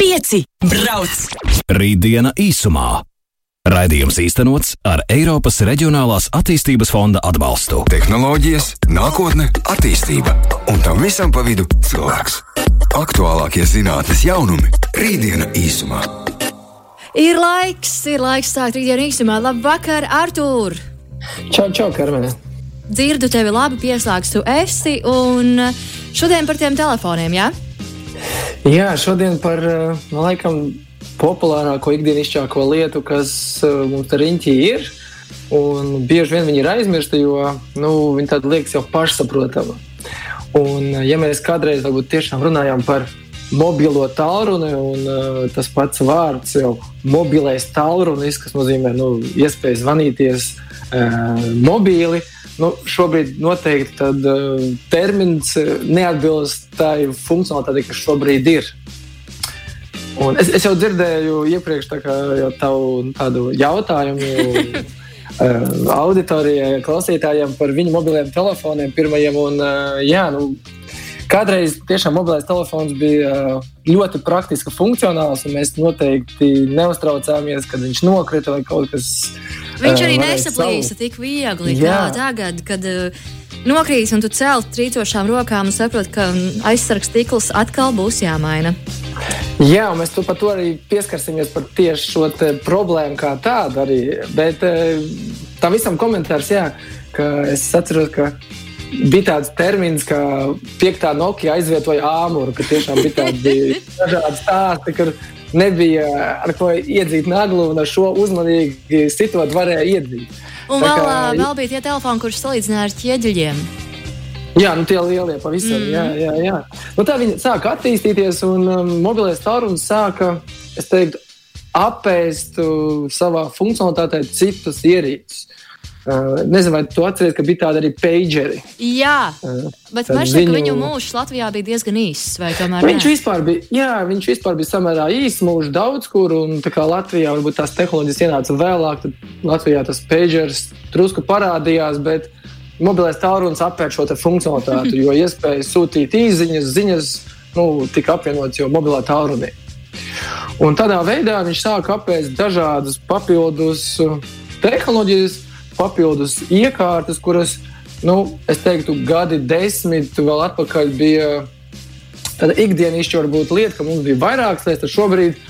Pieci brauc! Rītdiena īsumā. Raidījums īstenots ar Eiropas Reģionālās attīstības fonda atbalstu. Tehnoloģijas, nākotne, attīstība un tam visam pa vidu cilvēks. Aktuālākie zinātnes jaunumi - Rītdiena īsumā. Ir laiks, ir laiks sākt rītdienu īsumā. Labvakar, Artur! Čau, čau, Karmen! Dzirdu tevi labi, pieslēgts tu esi, un šodien par tiem telefoniem, jā? Jā, šodien par, man laikam, populārāko ikdienišķāko lietu, kas uh, mums ar riņķī ir. Un bieži vien viņi ir aizmirsti, jo nu, viņi tādi liekas jau pašsaprotami. Un, uh, ja mēs kādreiz varbūt tiešām runājām par mobilo tālruni, un uh, tas pats vārds jau mobilais tālrunis, kas nozīmē nu, iespēju zvanīties uh, mobīli, nu, šobrīd noteikti tad, uh, termins neatbilst tai funkcionalitātei, kas šobrīd ir. Un es, es jau dzirdēju iepriekš tā kā, jau tavu, tādu jautājumu. Uh, auditorijai, klausītājiem par viņu mobiliem telefoniem pirmajiem. Un, uh, jā, nu, kādreiz tiešām mobilais telefons bija ļoti praktiski funkcionāls, un mēs noteikti neuztraucāmies, kad viņš nokrita vai kaut kas tāds. Viņš arī nesaplīsa tik viegli kā tagad, kad nokrīt un tu cēl trīcošām rokām un saproti, ka aizsargs stikls atkal būs jāmaina. Jā, mēs par to arī pieskarsimies par tieši šo problēmu kā tādu. Arī. Bet eh, tam visam komentārs, jā, ka es atceros, ka bija tāds termins, ka piektā Nokia aizvietoja āmuru, ka tiešām bija tādi dažādi stāsti, kur nebija ar ko iedzīt naglu, un ar šo uzmanīgi sitot varēja iedzīt. Un vēl, kā, vēl bija tie telefoni, kurus salīdzināja ar ķieģeļiem. Jā, nu tie lielie pavisam. Mm. Jā, jā, jā. Nu, tā viņi sāka attīstīties, un um, mobilais tālrunis sāka, es teiktu, apēst uh, savā funkcionalitātē citus ierīces. Uh, nezinu, vai tu atceries, ka bija tādi arī pageri. Jā, uh, bet man šķiet, viņu... ka viņu mūžs Latvijā bija diezgan īss. Viņš vispār bija, jā, viņš vispār bija samērā īss mūžs daudz kur, un tā kā Latvijā varbūt tās tehnoloģijas ienāca vēlāk, tad Latvijā tas pagers drusku parādījās, bet mobilais tālrunis apēd šo funkcionalitāti, jo iespēja sūtīt īsiņas, ziņas nu, tika apvienotas jau mobilā tālrunī. Un tādā veidā viņš sāka apēst dažādas papildus uh, tehnoloģijas, papildus iekārtas, kuras, nu, es teiktu, gadi desmit vēl atpakaļ bija tāda ikdienišķa varbūt lieta, ka mums bija vairākas lietas, tad šobrīd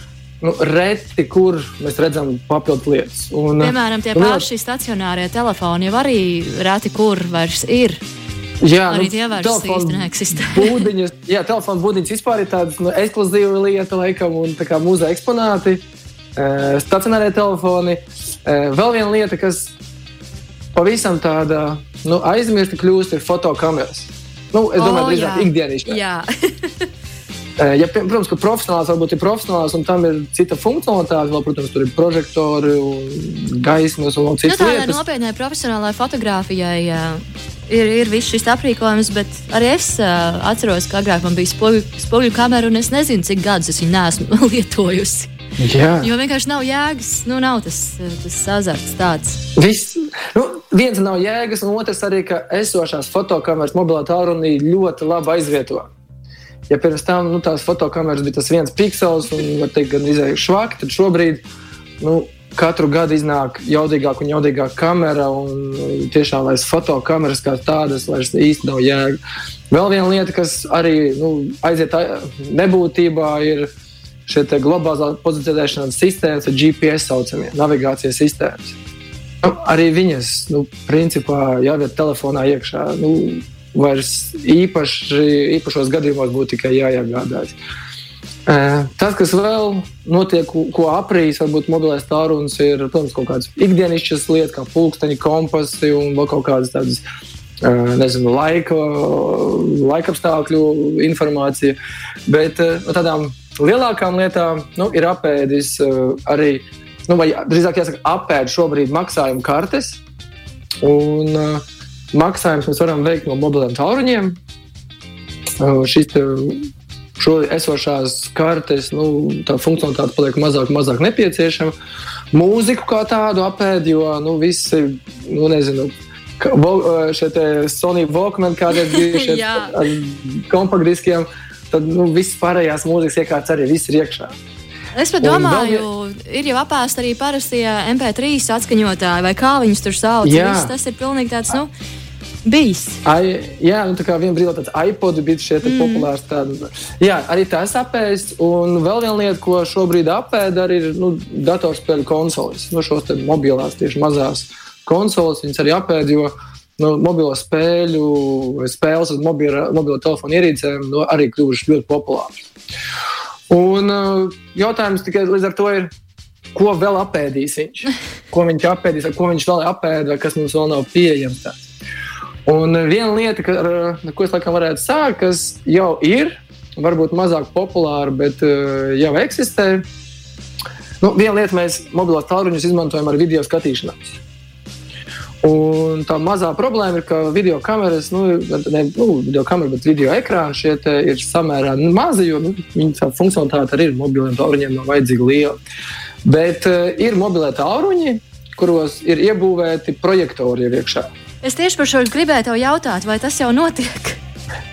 nu, reti, kur mēs redzam papildu lietas. Un, Piemēram, tie un, paši stacionārie telefoni jau arī reti kur vairs ir. Jā, arī nu, tie vairs īsti neeksistē. būdiņas, jā, telefona būdiņas vispār ir tāda nu, ekskluzīva lieta, laikam, un tā kā mūzika eksponāti, uh, stacionārie telefoni. Uh, vēl viena lieta, kas pavisam tāda nu, aizmirsta kļūst, ir fotokameras. Nu, es domāju, oh, drīzāk ikdienišķi. Eh, ja, protams, ka profesionāls varbūt ir profesionāls, un tam ir cita funkcionalitāte. Vēl, protams, tur ir prožektori, gaismas un citas nu, lietas. Tādai nopietnai profesionālai fotografijai jā, ir, ir viss šis aprīkojums, bet arī es uh, atceros, ka agrāk man bija spoguļu, spoguļu kamera, un es nezinu, cik gadus es viņu neesmu lietojusi. Jā. Jo vienkārši nav jēgas, nu, nav tas, tas azarts tāds. Viss, nu, viens nav jēgas, un otrs arī, ka esošās fotokameras mobilā tālrunī ļoti labi aizvieto. Ja pirms tam nu, tās fotokameras bija tas viens piksels un, var teikt, gan izēju švaki, tad šobrīd nu, katru gadu iznāk jaudīgāka un jaudīgāka kamera. Un tiešām vairs fotokameras kā tādas vairs īsti nav jēga. Vēl viena lieta, kas arī nu, aiziet nebūtībā, ir šie globālās pozicionēšanas sistēmas, GPS saucamie navigācijas sistēmas. Nu, arī viņas, nu, principā, jāiet telefonā iekšā. Nu, vairs īpaši, īpašos gadījumos būtu tikai jāiegādājas. Tas, kas vēl notiek, ko aprīs, varbūt mobilais tālrunis, ir protams, kaut kādas ikdienišķas lietas, kā pulksteņa, kompasi un vēl kaut kādas tādas. Nezinu, laika, laika apstākļu informācija. Bet no tādām lielākām lietām nu, ir apēdis arī, nu, vai drīzāk jāsaka, apēd šobrīd maksājuma kartes. Un, uh, maksājumus mēs varam veikt no mobiliem tālruņiem. Šis šo esošās kartes, nu, tā funkcionalitāte paliek mazāk, mazāk nepieciešama. Mūziku kā tādu apēd, jo nu, visi, nu, nezinu, šie Sony Walkman kādreiz bija šie ar kompaktdiskiem. Tad nu, viss pārējās mūzikas iekārtas arī viss ir iekšā. Es domāju, vēl... ir jau apēst arī parastie MP3 atskaņotāji, vai kā viņus tur sauc. Viss, tas ir pilnīgi tāds, nu, bijis. Ai, jā, nu, tā kā vienā brīdī tāds iPod bija šeit mm. populārs. Tāda. Jā, arī tas apēst. Un vēl viena lieta, ko šobrīd apēda, arī ir nu, datorspēļu konsoles. Nu, šos mobilās, tieši mazās konsoles, viņas arī apēda. Nu, mobilo spēļu, spēles uz mobilo, mobilo telefonu ierīcēm nu, arī kļuvušas ļoti populāras. Un uh, jautājums tikai līdz ar to ir, ko vēl apēdīs viņš? Ko viņš apēdīs, ko viņš vēl apēda, kas mums vēl nav pieejams. Tāds. Un viena lieta, ka, ar ko es laikam varētu sākt, kas jau ir, varbūt mazāk populāra, bet uh, jau eksistē. Nu, viena lieta, mēs mobilos tālruņus izmantojam ar video skatīšanās. Un tā mazā problēma ir, ka video kameras, nu, ne nu, video kamera, bet video ekrāni šeit ir samērā mazi, jo nu, viņa funkcionalitāte arī ir mobiliem tālruņiem nav vajadzīga liela. Bet uh, ir mobilē tālruņi, kuros ir iebūvēti projektori iekšā. Es tieši par šo gribēju jautāt, vai tas jau notiek?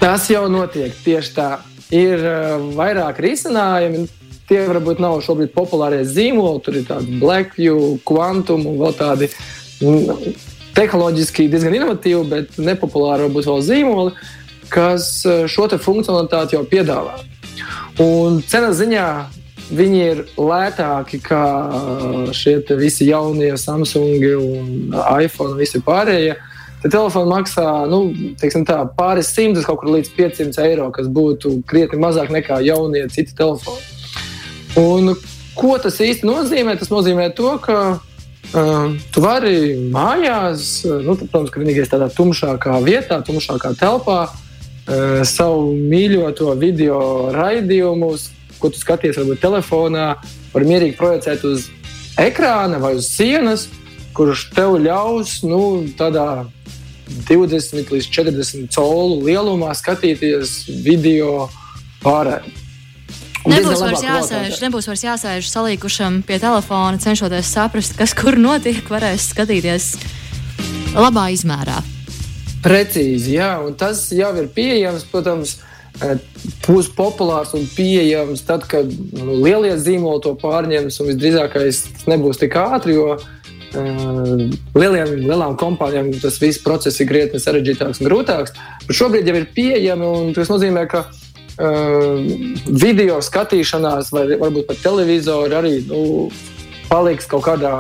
Tas jau notiek tieši tā. Ir uh, vairāk risinājumu. Tie varbūt nav šobrīd populārie zīmoli. Tur ir tādi Blackview, Quantum un vēl tādi tehnoloģiski diezgan inovatīvi, bet nepopulāri varbūt vēl zīmoli, kas e, šo funkcionalitāti jau piedāvā. Un cenas ziņā viņi ir lētāki nekā šie visi jaunie Samsung un iPhone un visi pārējie. Te telefons maksā nu, tā, pāris simtus, kaut kur līdz 500 eiro, kas būtu krietni mazāk nekā jaunie citi telefoni. Un, ko tas īsti nozīmē? Tas nozīmē to, ka tu vari mājās, nu, tad, protams, ka vienīgais tādā tumšākā vietā, tumšākā telpā, uh, savu mīļoto video raidījumus, ko tu skaties, varbūt telefonā, var mierīgi projicēt uz ekrāna vai uz sienas, kurš tev ļaus nu, tādā 20 līdz 40 colu lielumā skatīties video pārējai. Nebūs vairs, jāsēž, nebūs vairs jāsēž salīkušam pie telefona, cenšoties saprast, kas kur notiek. Varēs skatīties labā izmērā. Precīzi, jā, un tas jau ir pieejams, protams, eh, būs populārs un pieejams tad, kad nu, lielie zīmoli to pārņems, un visdrīzākais tas nebūs tik ātri, jo uh, lieliem, lielām kompānijām tas viss process ir krietni sarežģītāks un grūtāks. Bet šobrīd jau ir pieejami, un tas nozīmē, ka video skatīšanās, vai varbūt pat televizoru arī nu, paliks kaut kādā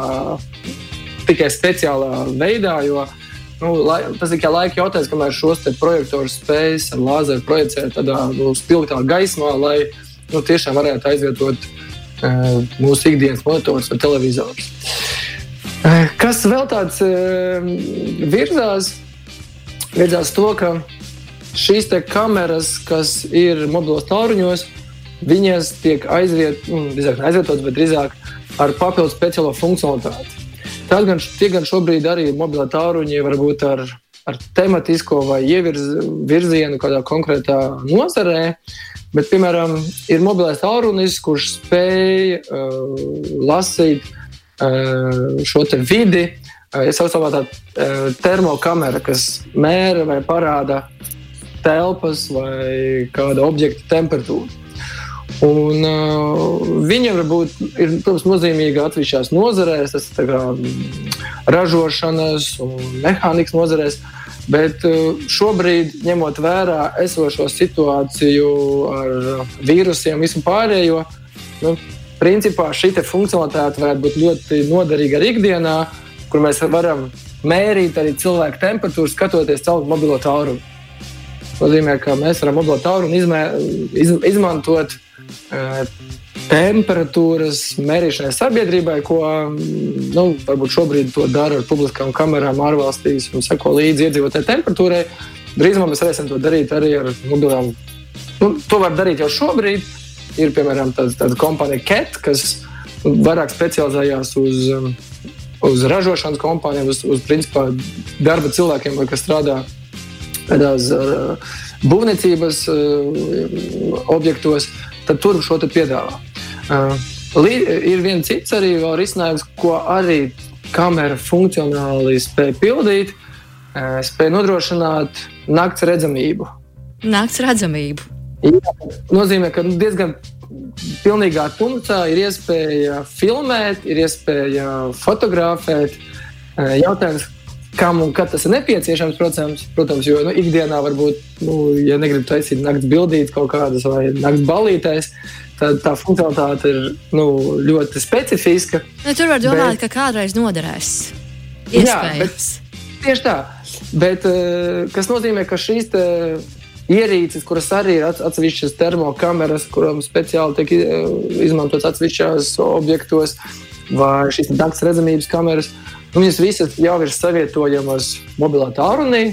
tikai speciālā veidā. Jo, nu, lai, tas ir tikai laika jautājums, kamēr šos projektorus spējas ar lāzeru projicēt tādā nu, spilgtā gaismā, lai nu, tiešām varētu aizvietot uh, mūsu ikdienas monitors vai televizors. Uh, kas vēl tāds uh, virzās? Virzās to, ka šīs kameras, kas ir mobilos tālruņos, viņas tiek aizviet, nu, aizvietotas, bet drīzāk ar papildus speciālo funkcionalitāti. Tad gan, tie gan šobrīd arī mobilā tālruņi, varbūt ar, ar tematisko vai ievirzienu kādā konkrētā nozarē. Bet, piemēram, ir mobilais tālrunis, kurš spēj uh, lasīt uh, šo vidi. Uh, saucu par tādu uh, termokameru, kas mēra vai parāda telpas vai kāda objekta temperatūra. Un, uh, viņa varbūt ir protams, nozīmīga atsevišķās nozarēs, tas ir kā, ražošanas un mehānikas nozarēs. Bet uh, šobrīd, ņemot vērā esošo situāciju ar vīrusiem, visu pārējo, nu, principā šī funkcionalitāte varētu būt ļoti noderīga arī ikdienā, kur mēs varam mērīt arī cilvēku temperatūru, skatoties caur mobilo tālruni nozīmē, ka mēs varam mobilo tālruni izmē, iz, izmantot uh, temperatūras mērīšanai sabiedrībai, ko nu, varbūt šobrīd dara ar publiskām kamerām ārvalstīs un seko līdzi iedzīvotāju temperatūrai. Drīzumā mēs varēsim to darīt arī ar mobilām. Nu, to var darīt jau šobrīd. Ir piemēram tāda, tāda kompānija CAT, kas vairāk specializējās uz, uz ražošanas kompānijām, uz, uz principā, darba cilvēkiem, kas strādā kādās uh, būvniecības uh, objektos, tad tur šo piedāvā. Uh, ir viens cits arī risinājums, ko arī kamera funkcionāli spēj pildīt, spēj nodrošināt nakts redzamību. Nakts redzamību. Jā, nozīmē, ka diezgan pilnīgā tumsā ir iespēja filmēt, ir iespēja fotografēt. Jautājums, kam un kad tas ir nepieciešams, protams, protams jo nu, ikdienā varbūt, nu, ja negribu taisīt naktas bildītas kaut kādas vai naktas balītēs, tad tā funkcionalitāte ir nu, ļoti specifiska. Nu, tur var domāt, bet... ka kādreiz noderēs. Iespējams. Jā, tieši tā. Bet, kas nozīmē, ka šīs ierīces, kuras arī ir atsevišķas termokameras, kurām speciāli tiek izmantotas atsevišķos objektos, vai šīs naktas redzamības kameras, uh, viņas visas jau ir savietojamas mobilā tālrunī.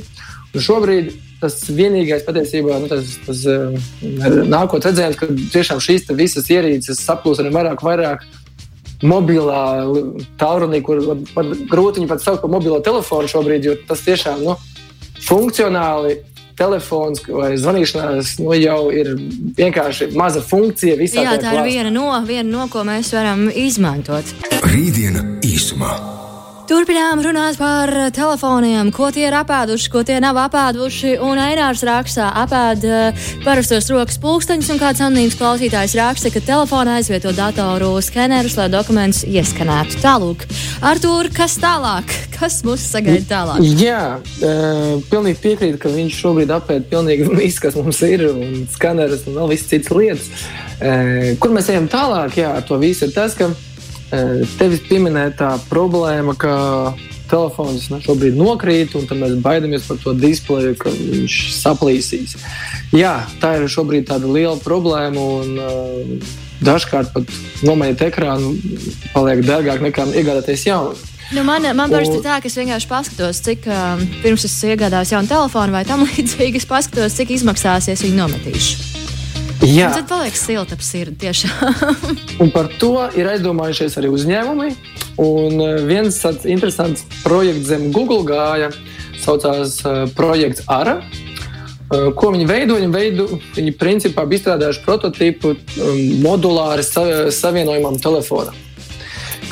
Šobrīd tas vienīgais patiesībā nu, tas, tas uh, nākotnē redzējums, ka tiešām šīs visas ierīces saplūs ar vairāk, vairāk mobilā tālrunī, kur pat grūti viņu pat saukt par mobilo telefonu šobrīd, jo tas tiešām nu, funkcionāli telefons vai zvanīšanās nu, jau ir vienkārši maza funkcija visā. Jā, tā ir viena no, viena no, ko mēs varam izmantot. Rītdiena īsumā. Turpinām runāt par telefoniem, ko tie ir apēduši, ko tie nav apēduši. Un Ainārs rakstā, apēd uh, parastos rokas pulksteņus, un kāds anonīms klausītājs raksta, ka telefonā aizvieto datoru skenerus, lai dokumentus ieskanētu. Tālūk, Artur, kas tālāk? Kas mūs sagaida tālāk? Jā, uh, pilnīgi piekrītu, ka viņš šobrīd apēd pilnīgi viss, kas mums ir, un skanerus un vēl visas citas lietas. Uh, kur mēs ejam tālāk? Jā, ar to visu ir tas, ka Tevis pieminētā problēma, ka telefons ne, šobrīd nokrīt, un mēs baidāmies par to displeju, ka viņš saplīsīs. Jā, tā ir šobrīd tāda liela problēma. Un, uh, Dažkārt pat nomainīt ekrānu paliek dārgāk nekā iegādāties jaunu. Nu, man man parasti tā, ka es vienkārši paskatos, cik uh, pirms es iegādājos jaunu telefonu vai tam līdzīgi. Es paskatos, cik izmaksāsies viņu nometīšu. Jā, un tad paliek silta ap sirdi tiešām. un par to ir aizdomājušies arī uzņēmumi. Un e, viens tāds interesants projekts zem Google gāja, saucās uh, projekts ARA. Uh, ko viņi veido? Viņi, veido, viņi principā bija izstrādājuši prototypu um, modulāri savienojumam telefonam.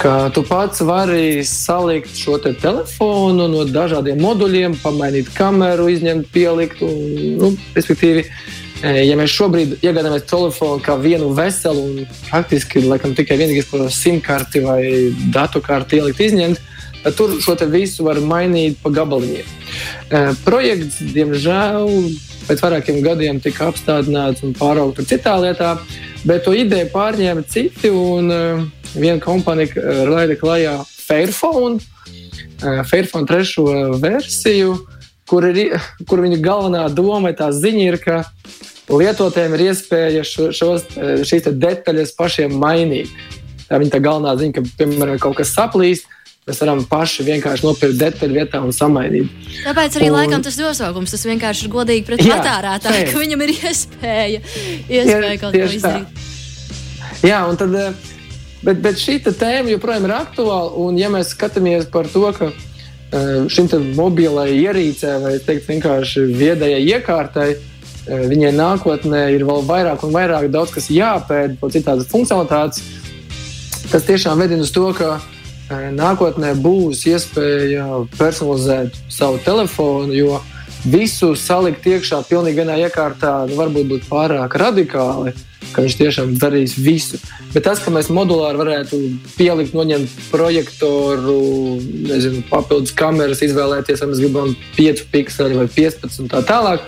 Ka tu pats vari salikt šo te telefonu no dažādiem moduļiem, pamainīt kameru, izņemt, pielikt. Un, nu, respektīvi, Ja mēs šobrīd iegādājamies telefonu kā vienu veselu un faktiski laikam, tikai vienīgais, ko simtkarti vai datu karti ielikt, izņemt, tad tur šo visu var mainīt pa gabaliņiem. Projekts, diemžēl, pēc vairākiem gadiem tika apstādināts un pāraugts citā lietā, bet to ideju pārņēma citi un viena kompānija laida klajā Fairphone, Fairphone trešo versiju, kur, ir, kur viņa galvenā doma ir tā ziņa, ir, ka lietotājiem ir iespēja šo, šos, šīs detaļas pašiem mainīt. Tā ir tā galvenā ziņa, ka, piemēram, kaut kas saplīst. Mēs varam paši vienkārši nopirkt detaļu vietā un samainīt. Tāpēc arī un... laikam tas nosaukums tas vienkārši ir godīgi pret patērētāju, ka viņam ir iespēja, iespēja kaut ko izdarīt. Tā. Jā, un tad, eh, bet, bet šī tēma joprojām ir aktuāla. Un, ja mēs skatāmies par to, ka eh, šim mobilai ierīcē vai teikt, vienkārši viedajai iekārtai, Eh, viņai nākotnē ir vēl vairāk un vairāk daudz kas jāpēta, vēl citādas funkcionalitātes. Tas tiešām vedina uz to, ka eh, nākotnē būs iespēja personalizēt savu telefonu, jo visu salikt iekšā pilnīgi vienā iekārtā nu, varbūt būtu pārāk radikāli. Viņš tiešām darīs visu. Bet tas, ka mēs modulāri varētu pielikt, noņemt projektoru, nezinu, papildus kameras, izvēlēties, vai mēs gribam 5 pikseli vai 15 un tā tālāk,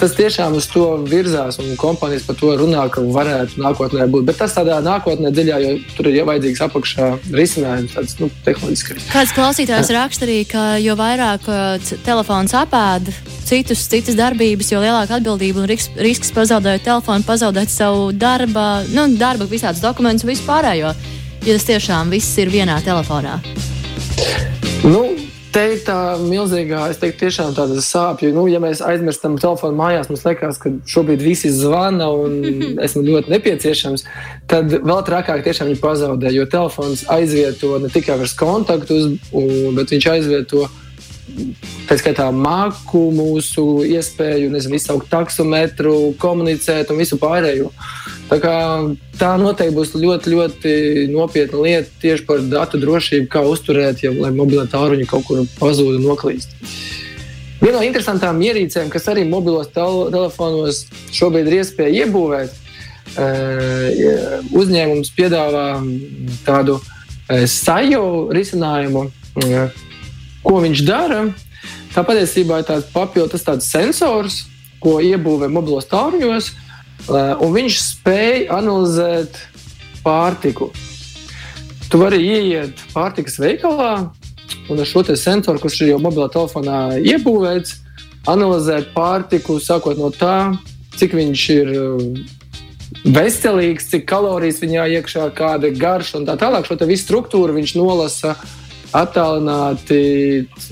tas tiešām uz to virzās, un kompānijas par to runā, ka varētu nākotnē būt. Bet tas tādā nākotnē dziļā, jo tur ir jau vajadzīgs apakšā risinājums, tāds nu, tehnoloģiskais. Kāds klausītājs raksta arī, ka jo vairāk uh, telefons apēda citus, citas darbības, jo lielāka atbildība un risks, risks pazaudēt telefonu, pazaudēt savu darba, nu, darba visādus dokumentus un vispārējo. Ja tas tiešām viss ir vienā telefonā. Nu, Te ir tā milzīgā, es teiktu, tiešām tāda sāpju. Nu, ja mēs aizmirstam telefonu mājās, mums liekas, ka šobrīd visi zvana un esmu ļoti nepieciešams, tad vēl trakāk tiešām viņi pazaudē, jo telefons aizvieto ne tikai vairs kontaktus, bet viņš aizvieto tā skaitā māku, mūsu iespēju, nezinu, izsaukt taksometru, komunicēt un visu pārējo. Tā, kā, tā noteikti būs ļoti, ļoti nopietna lieta tieši par datu drošību, kā uzturēt, ja mobilā tālruņa kaut kur pazūd un noklīst. Viena no interesantām ierīcēm, kas arī mobilos tel telefonos šobrīd ir iespēja iebūvēt, uh, uzņēmums piedāvā tādu uh, saju risinājumu, uh, ko viņš dara. Tā patiesībā ir tāds papildus tāds sensors, ko iebūvē mobilos tālruņos, un viņš spēj analizēt pārtiku. Tu vari ieiet pārtikas veikalā, Un ar šo sensoru, kurš ir jau mobilā telefonā iebūvēts, analizēt pārtiku, sākot no tā, cik viņš ir um, veselīgs, cik kalorijas viņā iekšā, kāda ir garša un tā tālāk. Šo visu struktūru viņš nolasa attālināti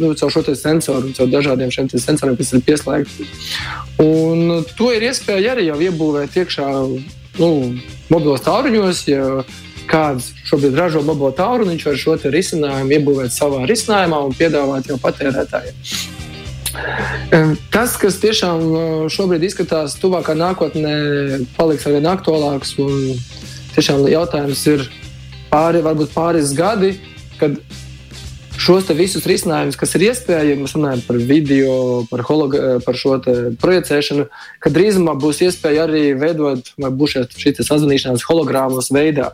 nu, caur šo sensoru, caur dažādiem šiem sensoriem, kas ir pieslēgti. Un to ir iespēja arī jau iebūvēt iekšā nu, mobilos tālruņos. Ja kāds šobrīd ražo mobilo tālruni, viņš var šo risinājumu iebūvēt savā risinājumā un piedāvāt jau patērētājiem. Tas, kas tiešām šobrīd izskatās tuvākā nākotnē, paliks arvien aktuālāks. Tiešām jautājums ir pāri, varbūt pāris gadi, kad šos visus risinājumus, kas ir iespējami, mēs runājam par video, par, hologa, par šo projicēšanu, ka drīzumā būs iespēja arī veidot, vai būs šī sazvanīšanās hologrāmas veidā.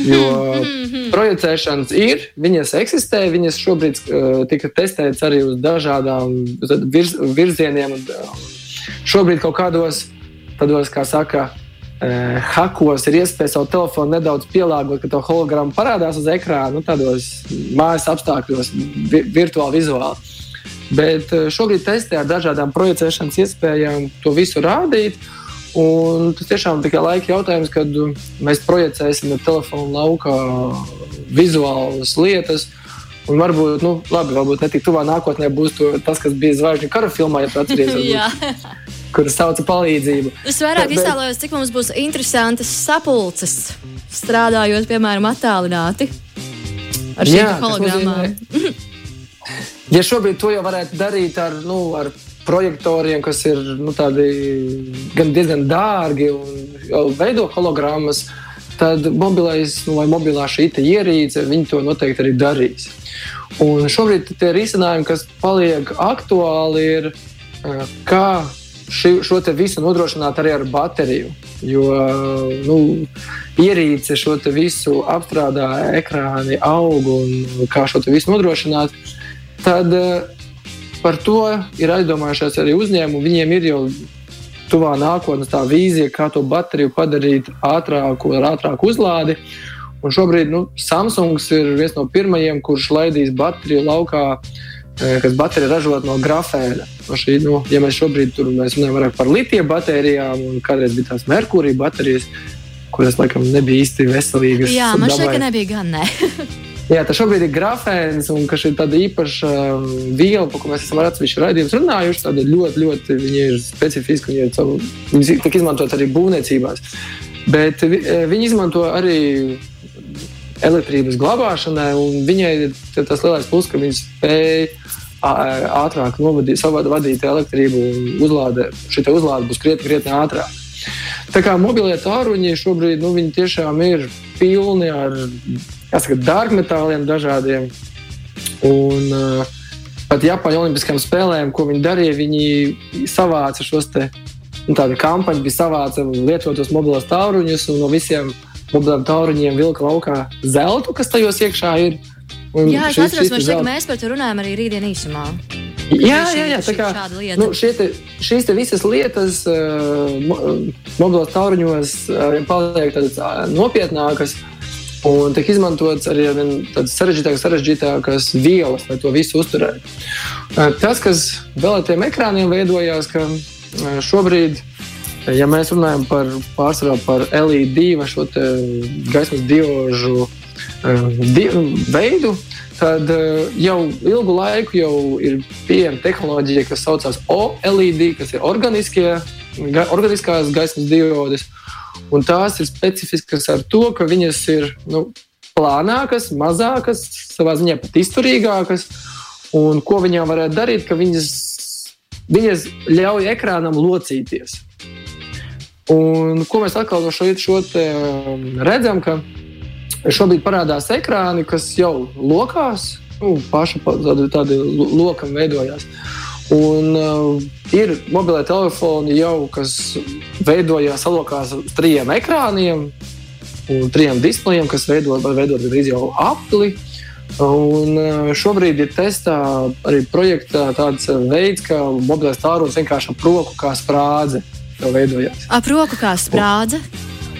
Jo mhm. projicēšanas ir, viņas eksistē, viņas šobrīd uh, tika testētas arī uz dažādām virz, virzieniem. Šobrīd kaut kādos tādos, kā saka, hakos ir iespēja savu telefonu nedaudz pielāgot, ka tā holograma parādās uz ekrāna, nu, tādos mājas apstākļos, vi virtuāli, vizuāli. Bet uh, šobrīd testē ar dažādām projicēšanas iespējām to visu rādīt. Un tas tiešām ir tikai laika jautājums, kad mēs projicēsim no telefona laukā vizuālas lietas. Un varbūt, nu, labi, varbūt ne tik tuvā nākotnē būs to, tas, kas bija zvaigžņu kara filmā, ja atcerieties, kur sauca palīdzību. Es vairāk bet, iztēlojos, cik mums būs interesantas sapulces, strādājot, piemēram, attālināti ar šīm hologrammām. ja šobrīd to jau varētu darīt ar, nu, ar projektoriem, kas ir nu, diezgan dārgi un veido hologrammas, tad mobilais nu, vai mobilā šī ierīce to noteikti arī darīs. Un šobrīd tie risinājumi, kas paliek aktuāli, ir eh, kā ši, šo visu nodrošināt arī ar bateriju. Jo nu, ierīce šo visu apstrādā, ekrāni aug un kā šo visu nodrošināt. Tad uh, Par to ir aizdomājušies arī uzņēmumi. Viņiem ir jau tuvā nākotnē tā vīzija, kā to bateriju padarīt ātrāku, ar ātrāku uzlādi. Un šobrīd nu, Samsungs ir viens no pirmajiem, kurš laidīs bateriju laukā, kas baterija ražot no grafēna. No šī, nu, ja mēs šobrīd tur mēs runājam par litija baterijām, un kādreiz bija tās merkūrija baterijas, kuras laikam nebija īsti veselīgas. Jā, man šķiet, ka nebija gan ne. Jā, tas šobrīd ir grafēns, un šī ir tāda īpaša um, viela, par ko mēs esam ar atsevišķu raidījumu runājuši. Tāda ļoti, ļoti ir specifiska, viņa ir savu, tiek izmantot arī būvniecībās. Bet eh, viņi izmanto arī elektrības glabāšanai, viņai ir tas lielais plus, ka viņi spēj ātrāk novadīt, vadīt elektrību un uzlāde, šī uzlāde būs krietni, krietni ātrāk. Tā kā mobilie tāruņi šobrīd nu, tiešām ir pilni ar jāsaka, dārgmetāliem dažādiem. Un, uh, pat Japāņu Olimpiskajām spēlēm, ko viņi darīja, viņi savāca šos te, nu, tādu kampaņu, bija savāca lietotos mobilos tālruņus un no visiem mobiliem tālruņiem vilka laukā zeltu, kas tajos iekšā ir. Un jā, es atceros, ka mēs par to runājam arī rītdien īsumā. Jā, jā, jā, tā kā nu, te, šīs te visas lietas uh, mobilos tālruņos uh, paliek tādas uh, nopietnākas. Un tiek izmantots arī tādas sarežģītākas, sarežģītākas vielas, lai to visu uzturētu. Tas, kas vēl ar tiem ekrāniem veidojās, ka šobrīd, ja mēs runājam par pārsvarā par LED šo gaismas diožu di veidu, tad jau ilgu laiku jau ir pieejama tehnoloģija, kas saucās OLED, kas ir ga, organiskās gaismas diodes. Un tās ir specifiskas ar to, ka viņas ir nu, plānākas, mazākas, savā ziņā pat izturīgākas. Un ko viņām varētu darīt, ka viņas, viņas ļauj ekrānam locīties. Un ko mēs atkal no šo, šo um, redzam, ka šobrīd parādās ekrāni, kas jau lokās, nu, paša tādi, tādi lokam veidojās. Un uh, ir mobilē telefoni jau, kas veidojās salokās uz trījiem ekrāniem un trījiem displejiem, kas veido, var veidot gandrīz jau apli. Un uh, šobrīd ir testā arī projektā tāds veids, ka mobilais tālrunis vienkārši ap roku kā sprādze veidojās. Ap roku kā sprādze?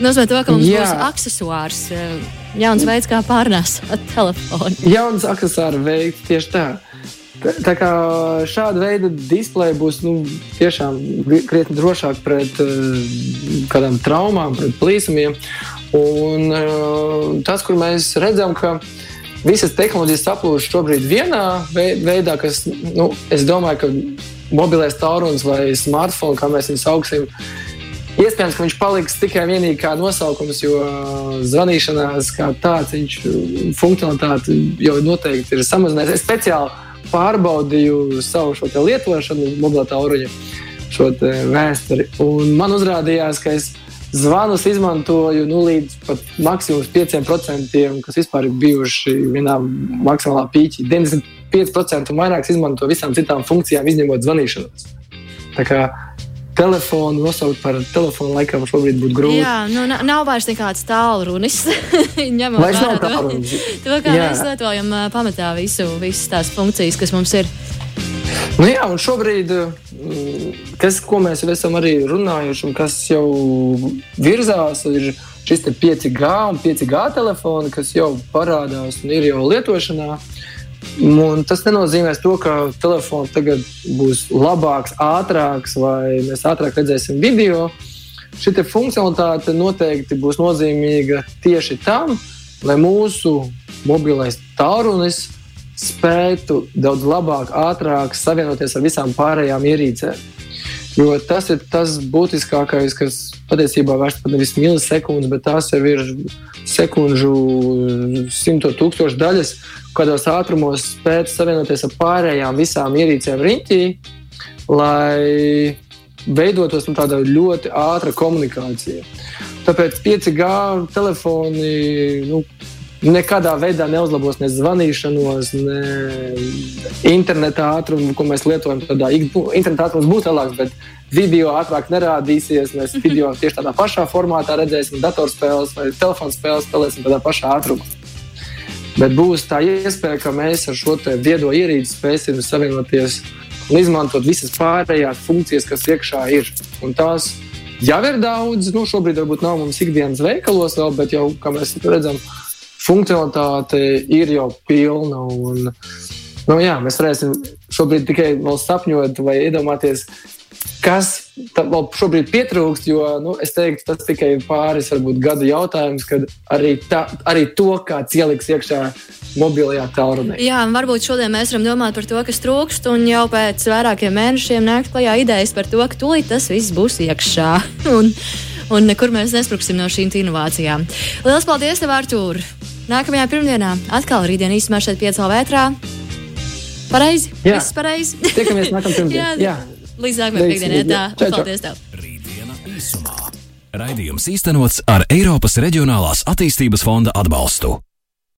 Nozīmē to, ka mums Jā. būs accessors, uh, jauns veids, kā pārnēsāt telefonu. Jauns accessors veids tieši tā. Tā kā šāda veida displeja būs nu, tiešām krietni drošāk pret uh, kādām traumām, pret plīsumiem. Un uh, tas, kur mēs redzam, ka visas tehnoloģijas saplūst šobrīd vienā veidā, kas, nu, es domāju, ka mobilais tālrunis vai smartphone, kā mēs viņu sauksim, Iespējams, ka viņš paliks tikai vienīgi kā nosaukums, jo zvanīšanās kā tāds, viņš funkcionalitāte jau noteikti ir samazinājusies. Es speciāli pārbaudīju savu šo lietošanu, mobilā tālruņa šo vēsturi. Un man uzrādījās, ka es zvanus izmantoju nu, līdz pat maksimums 5%, kas vispār ir bijuši vienā maksimālā pīķī. 95% un vairāk izmanto visām citām funkcijām, izņemot zvanīšanos. Tā kā telefonu nosaukt par telefonu, laikam šobrīd būtu grūti. Jā, nu, nav vairs nekāds tālrunis. Ņemot vērā to, to, kā jā. mēs lietojam pamatā visu, visas tās funkcijas, kas mums ir. Nu jā, un šobrīd, kas, ko mēs jau esam arī runājuši, un kas jau virzās, ir šis 5G un 5G telefoni, kas jau parādās un ir jau lietošanā. Un tas nenozīmē to, ka telefons tagad būs labāks, ātrāks, vai mēs ātrāk redzēsim video. Šī funkcionalitāte noteikti būs nozīmīga tieši tam, lai mūsu mobilais tālrunis spētu daudz labāk, ātrāk savienoties ar visām pārējām ierīcēm. Jo tas ir tas būtiskākais, kas patiesībā vairs pat nevis milisekundes, bet tās jau ir sekundžu simto tūkstošu daļas, kādos ātrumos spēt savienoties ar pārējām visām ierīcēm riņķī, lai veidotos nu, tāda ļoti ātra komunikācija. Tāpēc 5G telefoni nu, nekādā veidā neuzlabos ne zvanīšanos, ne interneta ātrumu, ko mēs lietojam. Tādā, interneta ātrums būs lielāks, bet video ātrāk nerādīsies. Mēs video tieši tādā pašā formātā redzēsim, datorspēles vai telefona spēles spēlēsim tādā pašā ātrumā. Bet būs tā iespēja, ka mēs ar šo viedo ierīci spēsim savienoties un izmantot visas pārējās funkcijas, kas iekšā ir. Un tās jau ir daudz. Nu, šobrīd varbūt nav mums ikdienas veikalos vēl, bet jau, kā mēs redzam, funkcionalitāte ir jau pilna. Un, nu, jā, mēs varēsim šobrīd tikai sapņot vai iedomāties, kas vēl šobrīd pietrūkst, jo nu, es teiktu, tas tikai ir pāris varbūt, gadu jautājums, kad arī, tā, arī to kāds ieliks iekšā mobilajā tālrunī. Jā, varbūt šodien mēs varam domāt par to, kas trūkst, un jau pēc vairākiem mēnešiem nākt klajā idejas par to, ka tūlīt tas viss būs iekšā. un, un nekur mēs nespruksim no šīm inovācijām. Lielas paldies, tev, Artur! Nākamajā pirmdienā atkal rītdien īstenībā šeit piecā vētrā. Pareizi? Jā, viss pareizi. Tiekamies nākamajā pirmdienā. Jā. Jā. Līdz nākamajai piekdienai. Tā, čau, čau. paldies tev! Rītdiena īsumā. Raidījums īstenots ar Eiropas Reģionālās attīstības fonda atbalstu.